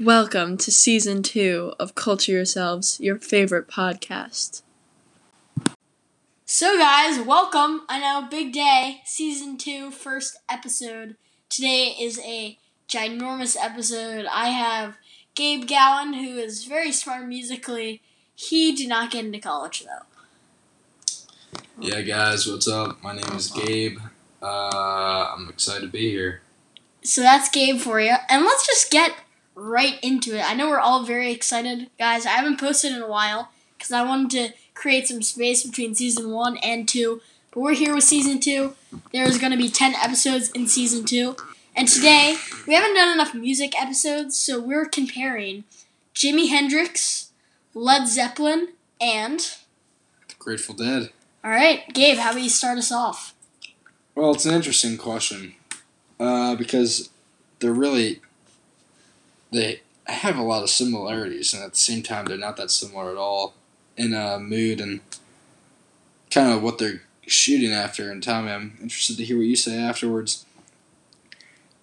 Welcome to season two of Culture Yourselves, your favorite podcast. So, guys, welcome. I know, big day, season two, first episode. Today is a ginormous episode. I have Gabe Gowan, who is very smart musically. He did not get into college, though. Yeah, guys, what's up? My name is Gabe. Uh, I'm excited to be here. So, that's Gabe for you. And let's just get right into it. I know we're all very excited, guys. I haven't posted in a while because I wanted to create some space between season one and two. But we're here with season two. There's going to be 10 episodes in season two. And today, we haven't done enough music episodes, so we're comparing Jimi Hendrix, Led Zeppelin, and. Grateful Dead. Alright, Gabe, how about you start us off? Well, it's an interesting question uh, because they're really they have a lot of similarities, and at the same time, they're not that similar at all in uh, mood and kind of what they're shooting after. And Tommy, I'm interested to hear what you say afterwards.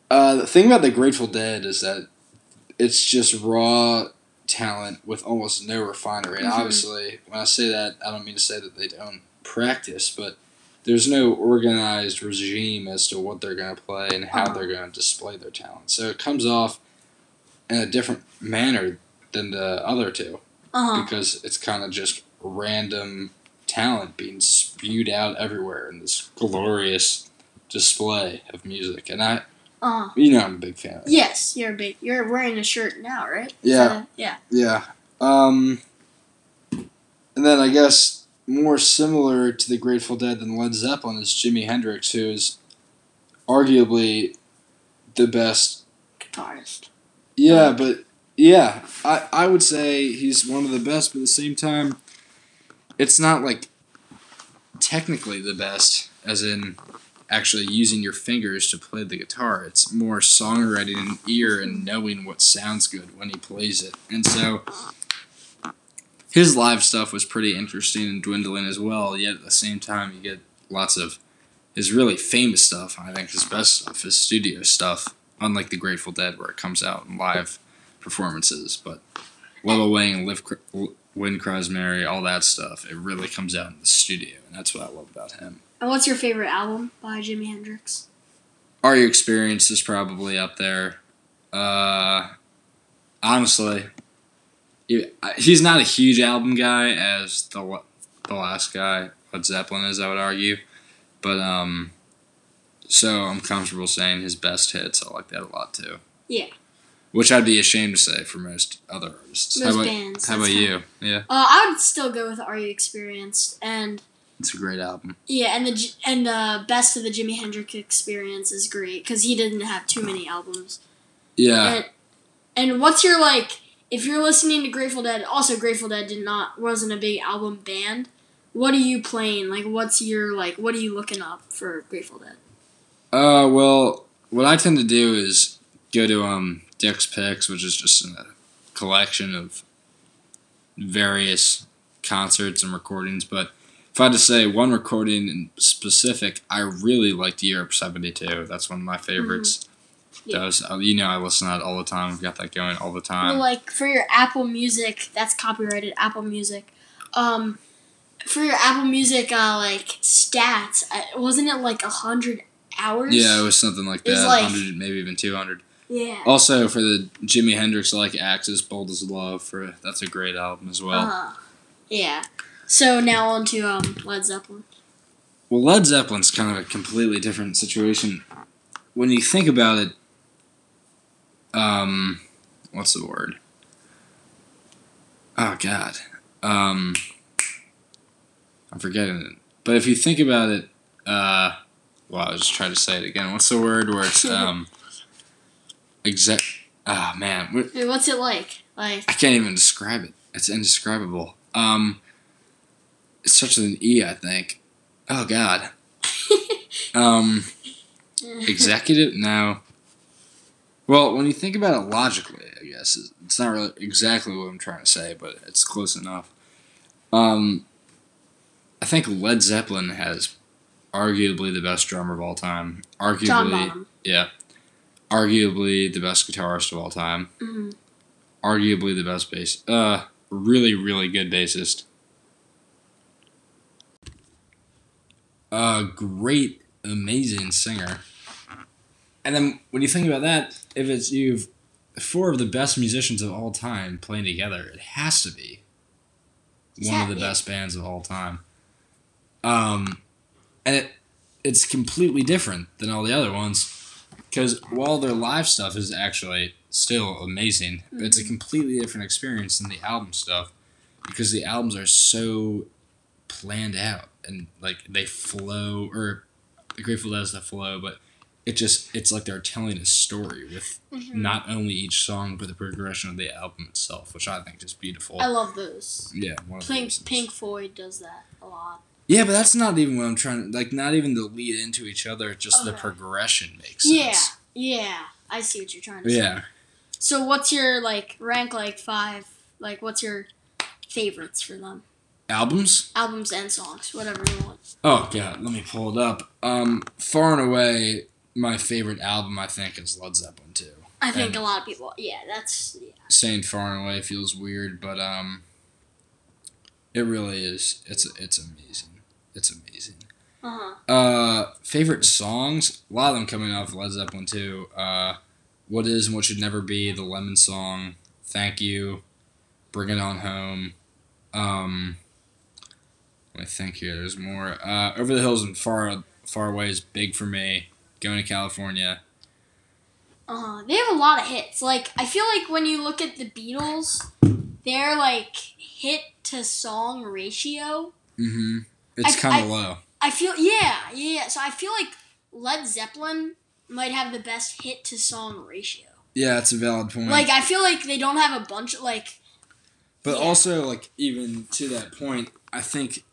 Uh, the thing about the Grateful Dead is that it's just raw talent with almost no refinery. And Mhm. obviously, when I say that, I don't mean to say that they don't practice, but there's no organized regime as to what they're going to play and how Uh-huh. they're going to display their talent. So it comes off in a different manner than the other two Uh huh. because it's kind of just random talent being spewed out everywhere in this glorious display of music. And I, Uh huh. you know, I'm a big fan of it. Yes, you're a big. You're wearing a shirt now, right? Yeah. a- yeah. Yeah. Um, and then I guess more similar to the Grateful Dead than Led Zeppelin is Jimi Hendrix, who is arguably the best. Guitarist. Yeah, um, but yeah, I, I would say he's one of the best, but at the same time, it's not like technically the best, as in actually using your fingers to play the guitar. It's more songwriting and ear and knowing what sounds good when he plays it. And so his live stuff was pretty interesting and dwindling as well, yet at the same time you get lots of his really famous stuff, I think his best stuff, his studio stuff, unlike the Grateful Dead where it comes out in live performances, but Little Wing, Live, Cr- Wind Cries Mary, all that stuff, it really comes out in the studio, and that's what I love about him. And what's your favorite album by Jimi Hendrix? Are You Experience is probably up there. Uh, honestly, he's not a huge album guy as the the last guy Led Zeppelin is. I would argue, but um, so I'm comfortable saying his best hits. I like that a lot too. Yeah. Which I'd be ashamed to say for most other artists. Most how about, bands. how about you? Yeah, Uh, I would still go with Are You Experienced, and it's a great album. yeah, and the and the best of the Jimi Hendrix Experience is great because he didn't have too many albums. Yeah, And, and what's your like? If you're listening to Grateful Dead, also Grateful Dead did not wasn't a big album band. What are you playing? Like, what's your like? What are you looking up for Grateful Dead? Uh, well, what I tend to do is go to um Dick's Picks, which is just a collection of various concerts and recordings. But if I had to say one recording in specific, I really liked Europe '72. That's one of my favorites. Yeah. That was, uh, you know, I listen to that all the time. I've got that going all the time. Well, like for your Apple Music, that's copyrighted Apple Music. Um, for your Apple Music, uh, like stats, wasn't it like a hundred hours? yeah, it was something like that, like- 100, maybe even 200. Yeah. Also, for the Jimi Hendrix like Axis, Bold as Love, for that's a great album as well. uh Yeah. So now on to um Led Zeppelin. Well, Led Zeppelin's kind of a completely different situation. When you think about it, um, what's the word? Oh God, um, I'm forgetting it. But if you think about it, uh, well, I was just trying to say it again. What's the word where it's um, exact? Ah man, what- Wait, what's it like? Like I can't even describe it. It's indescribable. Um, it starts with an E, I think. Oh God. Um, executive? No. Well, when you think about it logically, I guess it's- it's not really exactly what I'm trying to say, but it's close enough. Um, I think Led Zeppelin has arguably the best drummer of all time. Arguably, yeah, arguably the best guitarist of all time. hmm arguably the best bass. Uh, really, really good bassist. A great, amazing singer. And then when you think about that, if it's you've four of the best musicians of all time playing together, it has to be one of the Yeah. best bands of all time. Um, and it it's completely different than all the other ones because while their live stuff is actually still amazing, it's a completely different experience than the album stuff because the albums are so planned out and like they flow or the Grateful Dead the flow, but it just it's like they're telling a story with Mhm. not only each song but the progression of the album itself, which I think is beautiful. I love those. yeah, Pink. Pink Floyd does that a lot. Yeah, but that's not even what I'm trying to like. Not even the lead into each other. Just the progression makes sense. Yeah, yeah. I see what you're trying to say. Yeah. So what's your like rank like five? Like what's your favorites for them? Albums. Albums and songs, whatever you want. Oh god, let me pull it up. Um, far and away, my favorite album I think is Led Zeppelin two. I think And- a lot of people. Yeah, that's yeah. Saying far and away feels weird, but um, it really is. It's it's amazing. It's amazing. Uh huh. Uh, favorite songs? A lot of them coming off Led Zeppelin too. Uh, what is and what should never be? The Lemon Song. Thank you. Bring it on home. Um, let me think here. There's more. Uh, Over the hills and far far away is big for me. Going to California. Uh. They have a lot of hits. Like I feel like when you look at the Beatles, their like hit to song ratio. Mm-hmm. It's kind of low. I feel yeah yeah. So I feel like Led Zeppelin might have the best hit to song ratio. Yeah, it's a valid point. Like I feel like they don't have a bunch of like But Yeah. also, like, even to that point, I think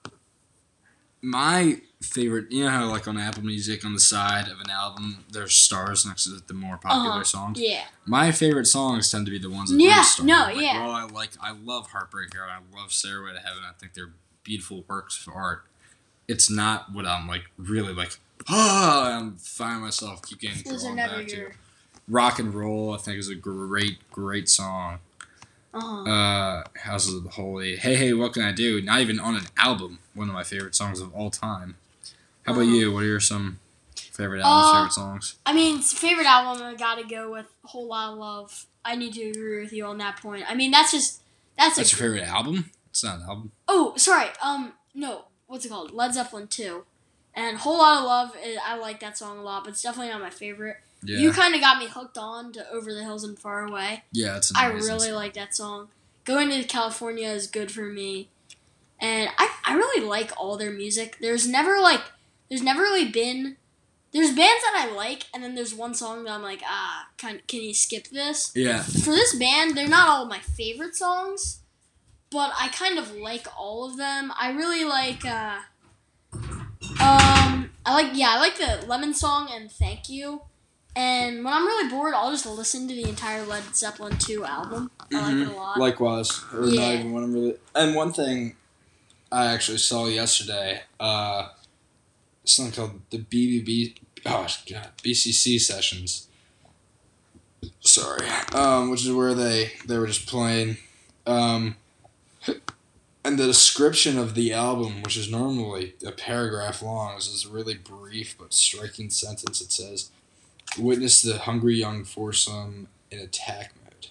my favorite, you know how, like, on Apple Music, on the side of an album, there's stars next to the more popular Uh-huh. songs. yeah. My favorite songs tend to be the ones that Yeah, no, like, yeah. Well, I like, I love Heartbreaker, I love Stairway to Heaven. I think they're beautiful works of art. It's not what I'm, like, really, like, ah, I'm finding myself keep getting Those never back to. your. Rock and Roll, I think, is a great, great song Uh-huh. uh, Houses of the Holy. Hey, hey, what can I do? Not even on an album. One of my favorite songs of all time. How about Uh-huh. you? What are your some favorite albums, Uh, favorite songs? I mean, favorite album. I gotta go with "Whole Lot of Love." I need to agree with you on that point. I mean, that's just that's, That's a your favorite album? It's not an album. oh sorry um no what's it called Led Zeppelin two, and "Whole Lot of Love." eh, I like that song a lot, but it's definitely not my favorite. Yeah, You kind of got me hooked on to "Over the Hills and Far Away." yeah, it's I really song. like that song. Going to California is good for me. And I, I really like all their music. There's never like there's never really been there's bands that I like and then there's one song that I'm like, ah, can can you skip this? Yeah, For this band, they're not all my favorite songs, but I kind of like all of them. I really like uh um I like yeah, I like the Lemon song and Thank You. And when I'm really bored, I'll just listen to the entire Led Zeppelin 2 album. I like it a lot. Likewise, or Yeah. not even when I'm really. And one thing I actually saw yesterday, uh, something called the BBB. Oh God, BBC sessions. Sorry, um, which is where they they were just playing, um, and the description of the album, which is normally a paragraph long, this is this really brief but striking sentence. It says, "Witness the hungry young foursome in attack mode."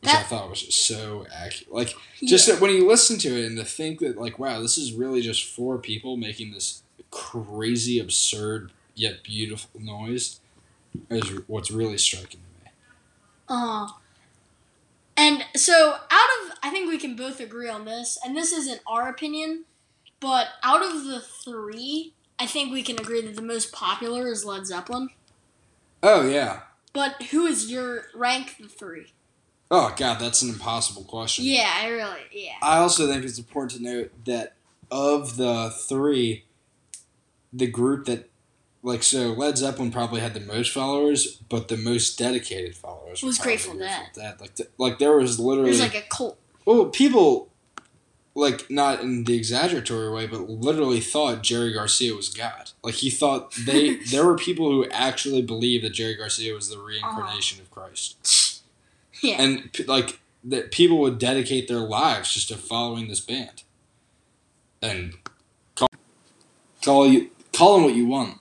Which I thought was just so accurate. Like, just that when you listen to it and to think that, like, wow, this is really just four people making this crazy, absurd, yet beautiful noise is what's really striking to me. Uh, and so, out of, I think we can both agree on this, and this isn't our opinion, but out of the three, I think we can agree that the most popular is Led Zeppelin. Oh, yeah. But who is your rank the three? Oh, God, that's an impossible question. Yeah, I really, yeah. I also think it's important to note that of the three, the group that, like, so Led Zeppelin probably had the most followers, but the most dedicated followers Was Grateful Dead. Like, th- like there was literally There's like a cult. Well, people, like, not in the exaggeratory way, but literally thought Jerry Garcia was God. Like, he thought they. there were people who actually believed that Jerry Garcia was the reincarnation of Christ. Yeah. And, p- like, that people would dedicate their lives just to following this band. And call, call you call them what you want.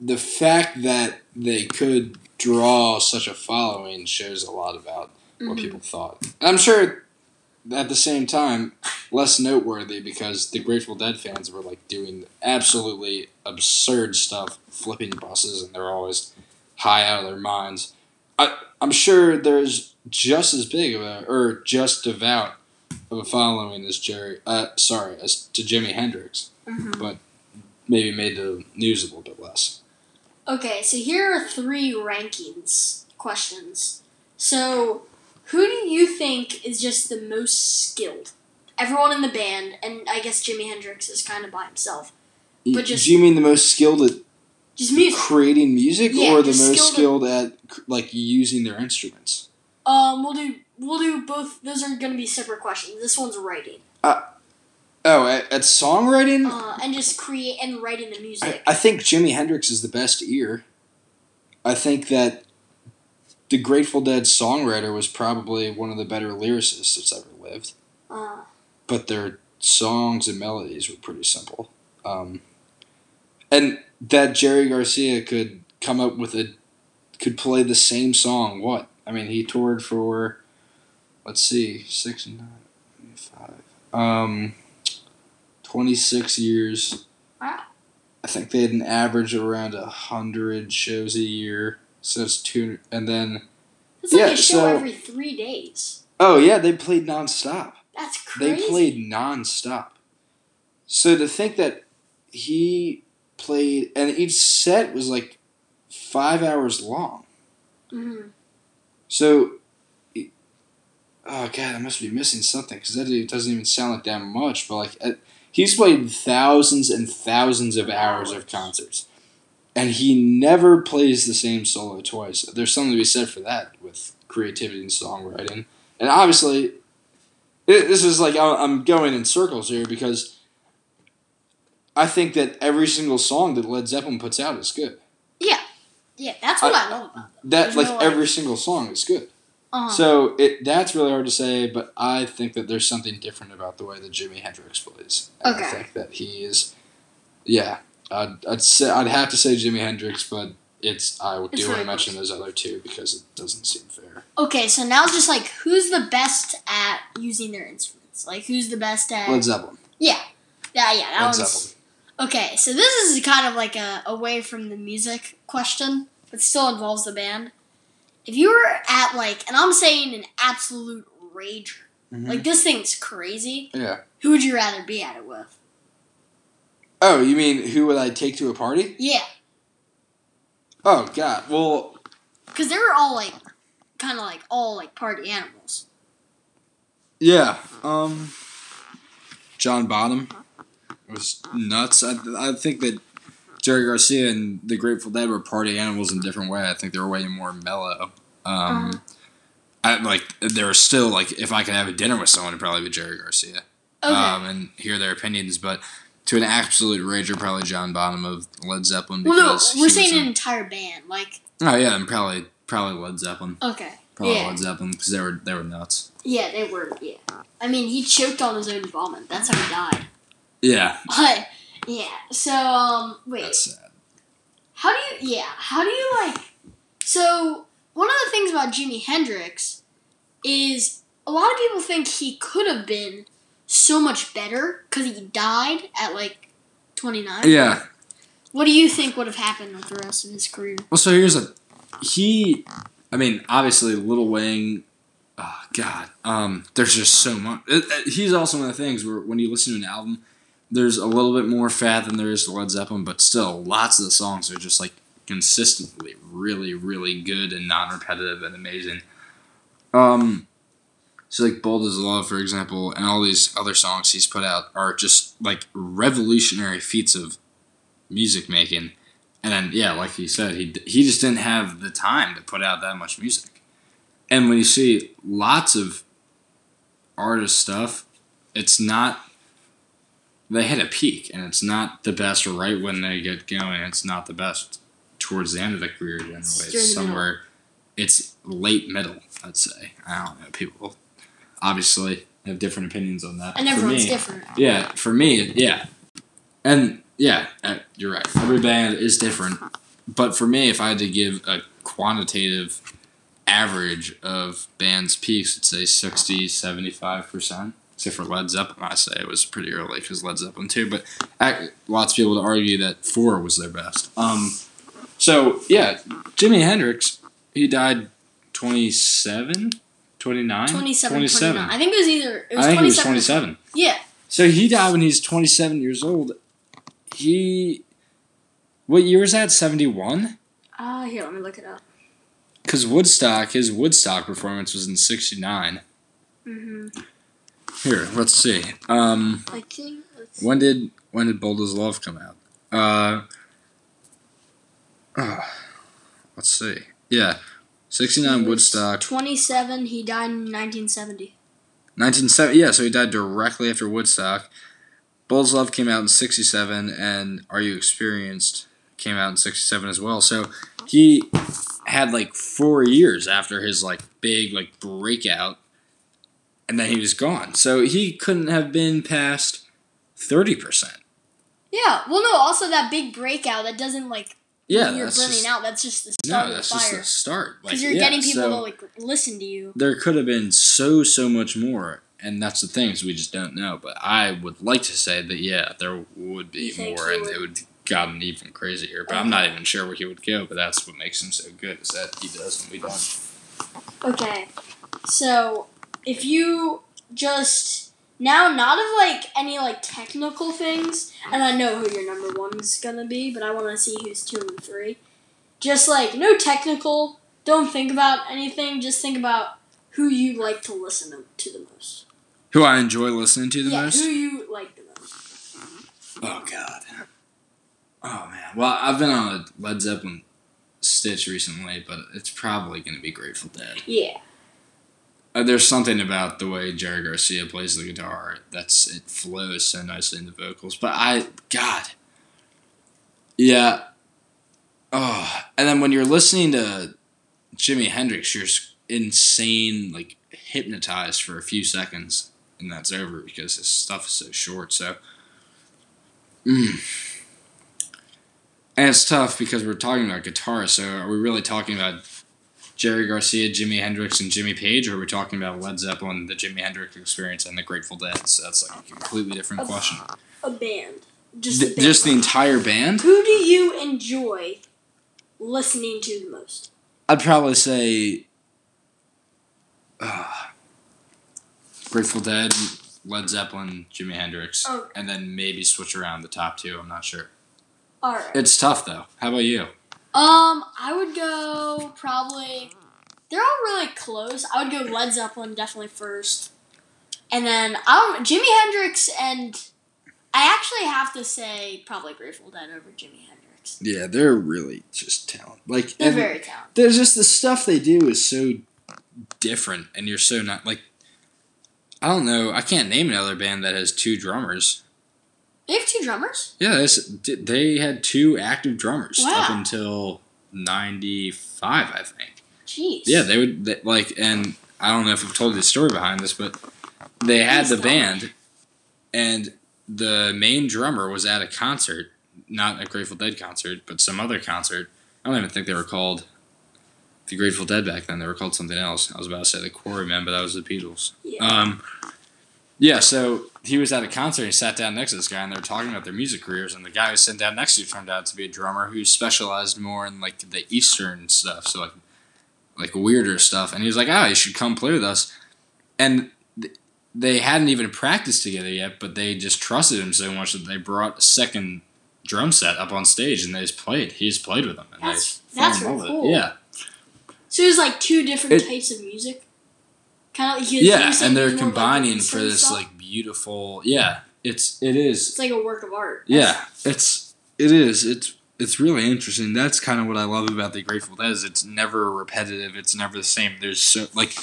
The fact that they could draw such a following shows a lot about what Mhm. people thought. And I'm sure at the same time less noteworthy because the Grateful Dead fans were like doing absolutely absurd stuff, flipping buses, and they're always high out of their minds. I I'm sure there's just as big of a or just devout of a following as Jerry. Uh, sorry, as to Jimi Hendrix. Mhm. Maybe made the news a little bit less. Okay, so here are three rankings questions. So, who do you think is just the most skilled? Everyone in the band, and I guess Jimi Hendrix is kind of by himself. But just- Do you mean the most skilled at Just music. creating music, Yeah, or the most skilled skilled at like using their instruments? Um, we'll do we'll do both. Those are going to be separate questions. This one's writing, Oh, at, at songwriting, uh, and just create and writing the I, music. I think Jimi Hendrix is the best ear. I think that the Grateful Dead songwriter was probably one of the better lyricists that's ever lived. Uh, but their songs and melodies were pretty simple. Um, and that Jerry Garcia could come up with a could play the same song. What I mean, he toured for let's see, six and nine, five, um, twenty six years. Wow. I think they had an average of around a hundred shows a year. So it's two, and then it's like yeah, a show so- every three days. oh yeah, they played nonstop. That's crazy. They played nonstop. So to think that he played, and each set was like five hours long. Mhm. So, oh god, I must be missing something because that doesn't even sound like that much. But like, uh, he's played thousands and thousands of hours of concerts, and he never plays the same solo twice. There's something to be said for that with creativity and songwriting, and obviously, this is like I- I'm going in circles here because. I think that every single song that Led Zeppelin puts out is good. Yeah, yeah, that's what I, love about them. That There's like no, like- every single song is good. Uh-huh. So it that's really hard to say, but I think that there's something different about the way that Jimi Hendrix plays. And I Okay. think that he is, yeah. I'd, I'd say I'd have to say Jimi Hendrix, but it's I do want to mention those other two because it doesn't seem fair. Okay, so now just like who's the best at using their instruments? Like who's the best at? Led Zeppelin. yeah, yeah, yeah. That Led Zeppelin. okay. So this is kind of like a away from the music question, but still involves the band. If you were at like, and I'm saying an absolute rager, Mhm. like this thing's crazy. Yeah. Who would you rather be at it with? Oh, you mean who would I take to a party? Yeah, Oh God. Well, because they were all like, kind of like all like party animals. yeah. Um, John Bonham was nuts. I, I think that Jerry Garcia and the Grateful Dead were party animals in a different way. I think they were way more mellow. Um, Uh-huh. I like there were still like if I could have a dinner with someone, it'd probably be Jerry Garcia. Okay. Um, and hear their opinions, but to an absolute rager, probably John Bonham of Led Zeppelin. well, no, we're saying in- an entire band. Like, Oh yeah, and probably probably Led Zeppelin. okay, Probably yeah. Led Zeppelin because they were they were nuts. Yeah, they were. Yeah, I mean, he choked on his own vomit. That's how he died. Yeah, But yeah, so um, wait, that's sad. how do you? Yeah, how do you like? So one of the things about Jimi Hendrix is a lot of people think he could have been so much better because he died at like twenty nine. Yeah. What do you think would have happened with the rest of his career? Well, so here's a he. I mean, obviously, Little Wing. Oh God, um, there's just so much. It, it- he's also one of the things where when you listen to an album, there's a little bit more fat than there is to Led Zeppelin, but still, lots of the songs are just like consistently really, really good and non-repetitive and amazing. Um, so like "Bold as Love," for example, and all these other songs he's put out are just like revolutionary feats of music making. And then, yeah, like he said, he he just didn't have the time to put out that much music. And when you see lots of artist stuff, it's not. They hit a peak, and it's not the best right when they get going. It's not the best towards the end of the career. Generally, It's somewhere it's late middle. I'd say. I don't know. People obviously have different opinions on that. And For everyone's me- different. Yeah, for me, yeah, and yeah, uh, you're right. Every band is different, but for me, if I had to give a quantitative average of bands' peaks, I'd say 60, 75 percent. Except for Led Zeppelin, I say it was pretty early because Led Zeppelin too. But I, lots of people would argue that four was their best. Um, so yeah, Jimi Hendrix, he died 27, 29? 27, 27. 29. I think it was either it was I think he was 27. 27. Yeah. So he died when he's 27 years old. He. What year was that? 71? Ah, here, let me look it up. Because Woodstock, his Woodstock performance was in 69. Mm-hmm. Here, let's see. Um, I think. Let's when did when did Bold as Love come out? Uh, uh, let's see. Yeah, 69 Woodstock. 27. He died in 1970. 1970. Yeah, so he died directly after Woodstock. Bulls Love came out in 67, and Are You Experienced came out in 67 as well. So he had like four years after his like big like breakout, and then he was gone. So he couldn't have been past 30%. Yeah. Well, no. Also, that big breakout that doesn't like Yeah, you're burning just, out. That's just the start no, of that's the just fire. the start. Like, Because you're yeah, getting people so to like listen to you. there could have been so so much more, and that's the thing is we just don't know. But I would like to say that yeah, there would be more, and would- it would gotten even crazier. But I'm not even sure where he would go. But that's what makes him so good is that he does and we don't. Okay. So if you just now not of like any like technical things, and I know who your number one is gonna be, but I want to see who's two and three. Just like no technical. Don't think about anything. Just think about who you like to listen to, the most. Who I enjoy listening to the yeah, most. who you like the most. Oh God. Oh man. Well, I've been on a Led Zeppelin stitch recently, but it's probably going to be Grateful Dead. Yeah. Uh, there's something about the way Jerry Garcia plays the guitar that's it flows so nicely in the vocals. But I, God, yeah. Oh, and then when you're listening to Jimi Hendrix, you're insane, like hypnotized for a few seconds, and that's over because his stuff is so short. So, mm. and it's tough because we're talking about guitar. So, are we really talking about Jerry Garcia, Jimi Hendrix, and Jimmy Page, or are we talking about Led Zeppelin, the Jimi Hendrix Experience, and the Grateful Dead? So that's like a completely different question. A band. Just Th- a band. just the entire band? Who do you enjoy listening to the most? I'd probably say uh, Grateful Dead, Led Zeppelin, Jimi Hendrix, Oh. and then maybe switch around the top two. I'm not sure. All right. It's tough though. How about you? Um, I would go probably. They're all really close. I would go Led Zeppelin definitely first, and then um Jimi Hendrix and I actually have to say probably Grateful Dead over Jimi Hendrix. Yeah, they're really just talented. Like They're very talented. there's just the stuff they do is so different, and you're so not like. I don't know. I can't name another band that has two drummers. They have two drummers. Yeah, this, they had two active drummers up until '95, I think. Jeez. Yeah, they would they, like, and I don't know if I've told you the story behind this, but they had the band, and the main drummer was at a concert, not a Grateful Dead concert, but some other concert. I don't even think they were called the Grateful Dead back then. They were called something else. I was about to say the Quarrymen, but that was the Beatles. Yeah. Um, yeah, so he was at a concert. He sat down next to this guy, and they were talking about their music careers. And the guy who sitting down next to him turned out to be a drummer who specialized more in like the Eastern stuff, so like like weirder stuff. And he was like, "Ah, you should come play with us." And th- they hadn't even practiced together yet, but they just trusted him so much that they brought a second drum set up on stage, and they just played. He just played with them, and That's- they that's really cool. it. Yeah, So there's like two different It- types of music. Kind of like yeah, and they're combining for this like beautiful. Yeah, it's it is It's like a work of art. Yeah, it's it is. It's it's really interesting. That's kind of what I love about the Grateful Dead is it's never repetitive. It's never the same. There's so like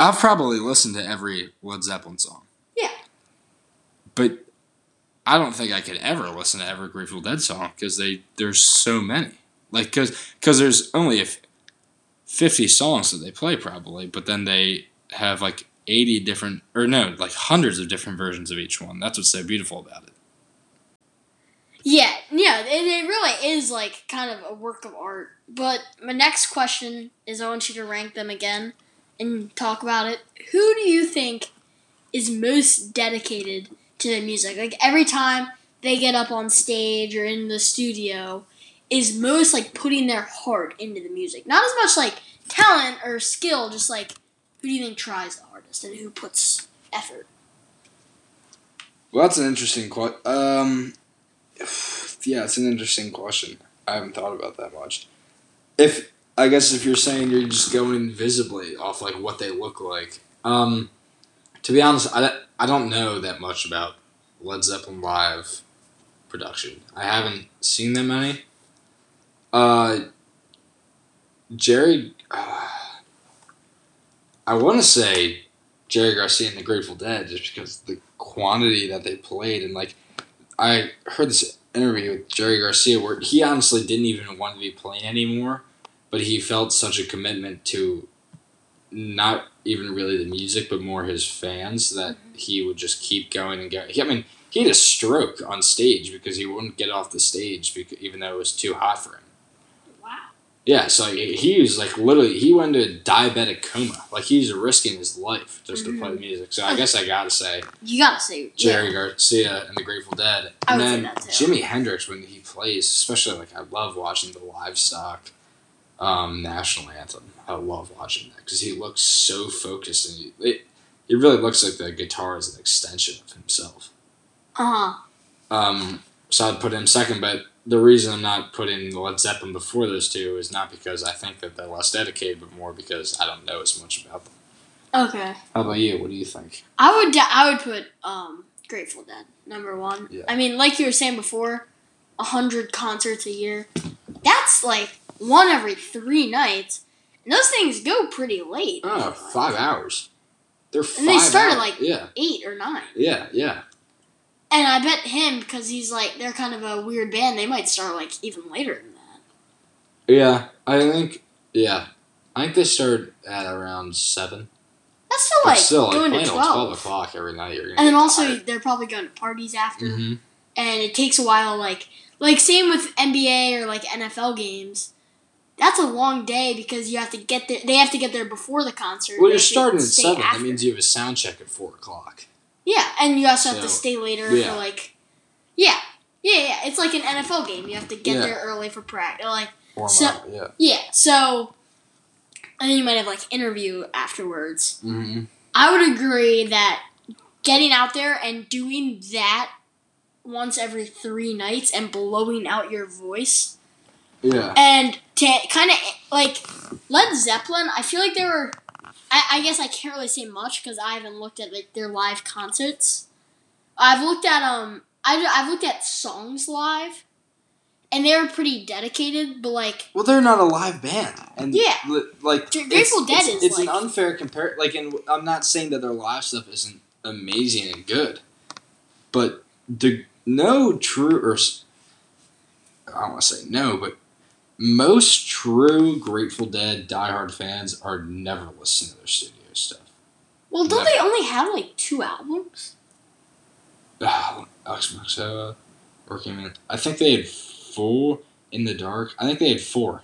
I've probably listened to every Led Zeppelin song. Yeah. But I don't think I could ever listen to every Grateful Dead song because they there's so many. Like because because there's only a f- fifty songs that they play probably, but then they have like eighty different or no, like hundreds of different versions of each one. That's what's so beautiful about it. Yeah, yeah, it, it really is like kind of a work of art. But my next question is I want you to rank them again and talk about it. Who do you think is most dedicated to the music? Like every time they get up on stage or in the studio, is most like putting their heart into the music. Not as much like talent or skill, just like who do you think tries and who puts effort? Well, that's an interesting question. Um, yeah, it's an interesting question. I haven't thought about that much. If I guess if you're saying you're just going visibly off like what they look like, um, to be honest, I, I don't know that much about Led Zeppelin live production. I haven't seen that many. Uh, Jerry, uh, I want to say Jerry Garcia and the Grateful Dead just because the quantity that they played and like I heard this interview with Jerry Garcia where he honestly didn't even want to be playing anymore, but he felt such a commitment to not even really the music but more his fans that mm-hmm. he would just keep going and going. He, I mean, he had a stroke on stage because he wouldn't get off the stage because, even though it was too hot for him. Yeah, so he was like literally he went into a diabetic coma. Like he's risking his life just to play Mhm. music. So I guess I gotta say You gotta say Jerry Garcia and the Grateful Dead. I And then. Jimi Hendrix when he plays, especially like I love watching the livestock um, national anthem. I love watching that because he looks so focused and he, it, it really looks like the guitar is an extension of himself. Uh huh. Um, so I'd put him second, but the reason I'm not putting Led Zeppelin before those two is not because I think that they're less dedicated, but more because I don't know as much about them. Okay. How about you? What do you think? I would I would put um Grateful Dead number one. Yeah. I mean, like you were saying before, a hundred concerts a year. That's like one every three nights, and those things go pretty late. Oh, five hours. They're five And they start at, like- yeah, Eight or nine. yeah, yeah. And I bet him because he's like they're kind of a weird band. They might start like even later than that. Yeah, I think. Yeah, I think they start at around seven. That's still But like still, going playing to till twelve twelve. o'clock every night. You're gonna And then also tired. they're probably going to parties after. Mhm. and it takes a while like like same with NBA or like NFL games. That's a long day because you have to get there. They have to get there before the concert. Well, you're starting at seven. That means you have a sound check at four o'clock. Yeah, and you also have to stay later yeah. for like yeah, yeah, yeah. It's like an NFL game. You have to get Yeah. there early for practice. Like Warm So- up, yeah. yeah, so and then you might have like interview afterwards. Mm-hmm. I would agree that getting out there and doing that once every three nights and blowing out your voice Yeah. and to kind of like Led Zeppelin, I feel like they were. I, I guess I can't really say much because I haven't looked at like their live concerts. I've looked at um, I I've looked at songs live, and they were pretty dedicated. But like, Well, they're not a live band, and Yeah. li- like Grateful Dead it's, is, It's like- an unfair compare. Like, and I'm not saying that their live stuff isn't amazing and good, but the no true or I don't want to say no, but most true Grateful Dead diehard fans are never listening to their studio stuff. well, don't No. they only have like two albums? Ah, Aoxomoxoa, Working Man. I think they had four in the dark. I think they had four.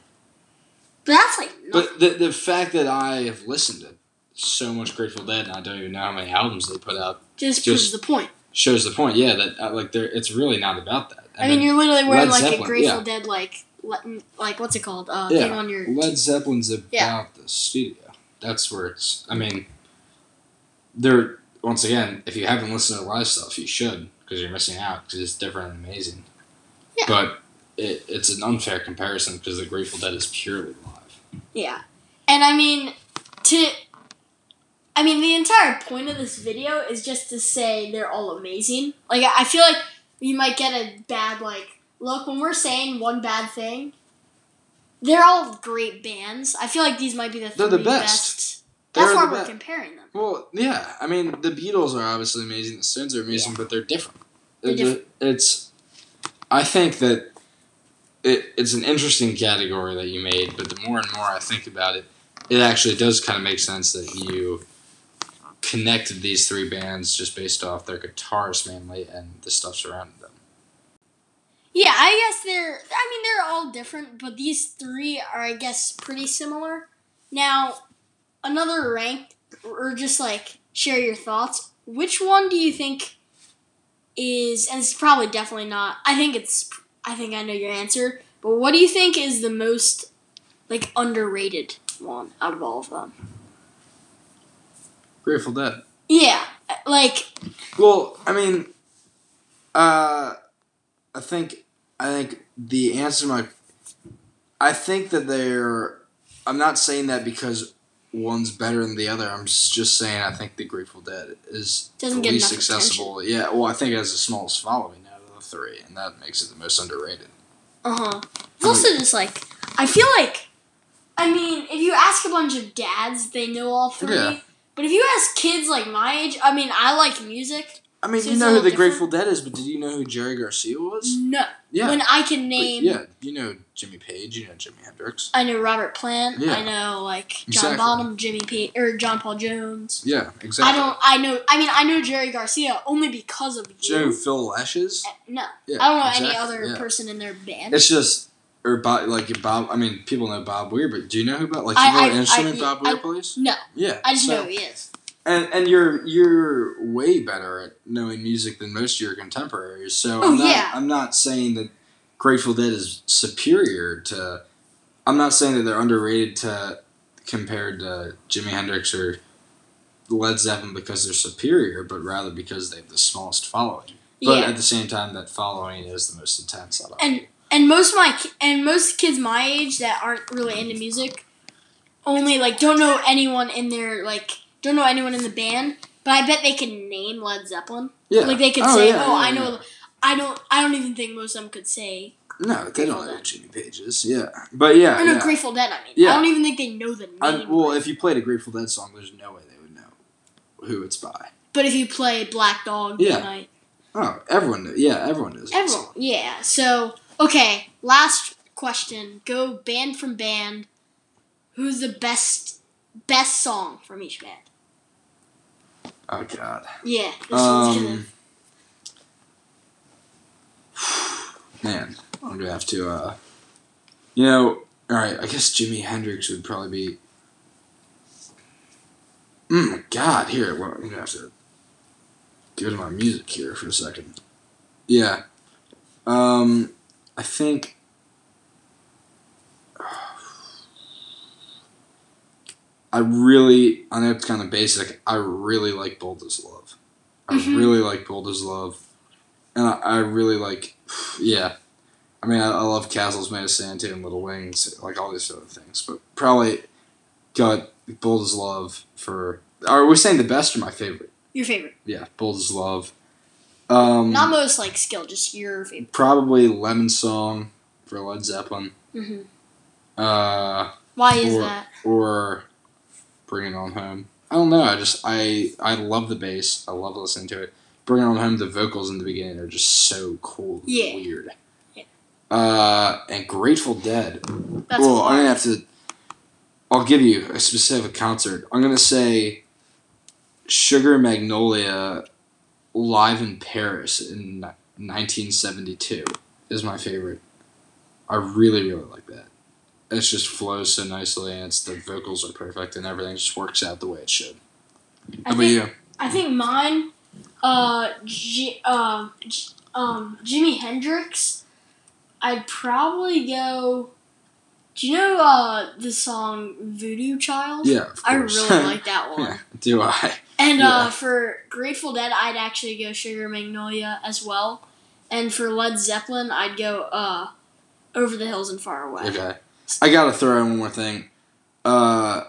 But that's like nothing. But the the fact that I have listened to so much Grateful Dead and I don't even know how many albums they put out just, just- proves the point. shows the point. Yeah, that uh, like they're it's really not about that. I mean, you're literally wearing Led like a Grateful yeah. Dead like like what's it called? Uh, Yeah. thing on your Led Zeppelin's about Yeah. the studio. That's where it's. I mean, they're once again. If you haven't listened to live stuff, you should because you're missing out because it's different and amazing. Yeah. But it, it's an unfair comparison because the Grateful Dead is purely live. Yeah. And I mean, to. I mean, the entire point of this video is just to say they're all amazing. Like, I feel like you might get a bad, like, look, when we're saying one bad thing, they're all great bands. I feel like these might be the They're three the best. That's why we're best. comparing them. Well, yeah. I mean, the Beatles are obviously amazing. The Stones are amazing, but they're different. They're It- different. It's. I think that it, it's an interesting category that you made, but the more and more I think about it, it actually does kind of make sense that you connected these three bands just based off their guitars mainly and the stuff surrounding them. Yeah, I guess they're. I mean, they're all different, but these three are, I guess, pretty similar. Now, another rank, or just like share your thoughts. Which one do you think is? And it's probably definitely not. I think it's. I think I know your answer. But what do you think is the most like underrated one out of all of them? Grateful Dead. Yeah, like Well, I mean, uh, I think I think the answer to my, I think that they're. I'm not saying that because one's better than the other. I'm just saying I think the Grateful Dead is Doesn't the least accessible. Yeah, well, I think it has the smallest following out of the three, and that makes it the most underrated. Uh huh. It's also just like I feel like, I mean, if you ask a bunch of dads, they know all three. Yeah. But if you ask kids like my age, I mean, I like music. I mean, So you know who the Grateful Dead is, but did you know who Jerry Garcia was? No. Yeah, When I can but name, yeah, you know Jimmy Page, you know Jimi Hendrix. I know Robert Plant. Yeah. I know like John Exactly. Bonham, Jimmy P, or John Paul Jones. Yeah, exactly. I don't. I know. I mean, I know Jerry Garcia only because of Do you know. Phil Lesh is? Uh, No, Yeah, I don't know exactly, any other yeah. person in their band. It's just or Bob, like Bob. I mean, people know Bob Weir, but do you know who Bob? Like, you I- know I- what instrument I- Bob Weir plays? no, Yeah, I just so- know who he is. And and you're you're way better at knowing music than most of your contemporaries. So Oh, I'm not, yeah. I'm not saying that Grateful Dead is superior to. I'm not saying that they're underrated to compared to Jimi Hendrix or Led Zeppelin because they're superior, but rather because they have the smallest following. But yeah. at the same time, that following is the most intense out of And and most of my and most kids my age that aren't really into music only like don't know anyone in their like don't know anyone in the band but i bet they can name led zeppelin yeah. like they could Oh, say yeah, oh yeah, i yeah. know i don't i don't even think most of them could say No, they don't know Dead. Jimmy Pages. Yeah, but yeah, or no yeah. grateful dead i mean Yeah. i don't even think they know the name I, well, if you played a Grateful Dead song, there's no way they would know who it's by. but if you play black dog Yeah. Midnight, Oh, everyone knows. Yeah, everyone knows. everyone yeah so okay last question go band from band who's the best best song from each band Oh God. Yeah, this one's gonna. Um, man, I'm gonna have to. uh You know, all right. I guess Jimi Hendrix would probably be. Mm, my God, here. Well, I'm gonna have to go to my music here for a second. Yeah. Um, I think. I really, I know it's kind of basic. I really like Bold as Love. I Mhm. really like Bold as Love, and I, I really like, yeah. I mean, I, I love Castles Made of Sand and Little Wings, like all these other things. But probably got Bold as Love for. Are we saying the best or my favorite? Your favorite, Yeah, Bold as Love. Um, not most like skill, just your favorite. probably Lemon Song for Led Zeppelin. hmm Uh, Why is Or- that? or Bring It On Home. I don't know. I just I I love the bass. I love listening to it. Bring It On Home. The vocals in the beginning are just so cool. and Yeah. Weird. Yeah. Uh, and Grateful Dead. That's well, I'm gonna have to. I'll give you a specific concert. I'm gonna say Sugar Magnolia live in Paris in 1972 is my favorite. I really really like that. It just flows so nicely, and it's the vocals are perfect, and everything just works out the way it should. I How about think, you? I think mine, uh, G, uh, G, um, Jimi Hendrix. I'd probably go. Do you know uh the song Voodoo Child? Yeah, of I really like that one. yeah, do I? And Yeah. uh, for Grateful Dead, I'd actually go Sugar Magnolia as well. And for Led Zeppelin, I'd go uh, Over the Hills and Far Away. Okay. I gotta throw in one more thing. Uh,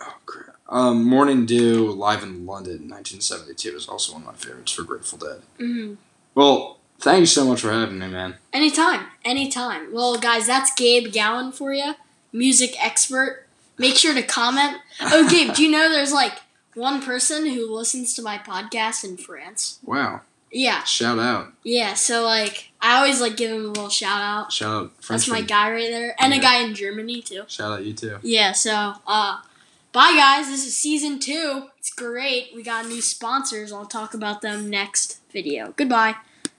oh crap. Um, Morning Dew live in London, 1972 is also one of my favorites for Grateful Dead. hmm Well, thank you so much for having me, man. Anytime, anytime. Well, guys, that's Gabe Gowan for you, music expert. Make sure to comment. Oh, Gabe, do you know there's like one person who listens to my podcast in France? Wow. Yeah, Shout out. yeah. So like, I always like give him a little shout out. Shout out That's my guy right there, and a guy in Germany too. Shout out you too. Yeah. So, uh, bye guys. This is season two. It's great. We got new sponsors. I'll talk about them next video. Goodbye.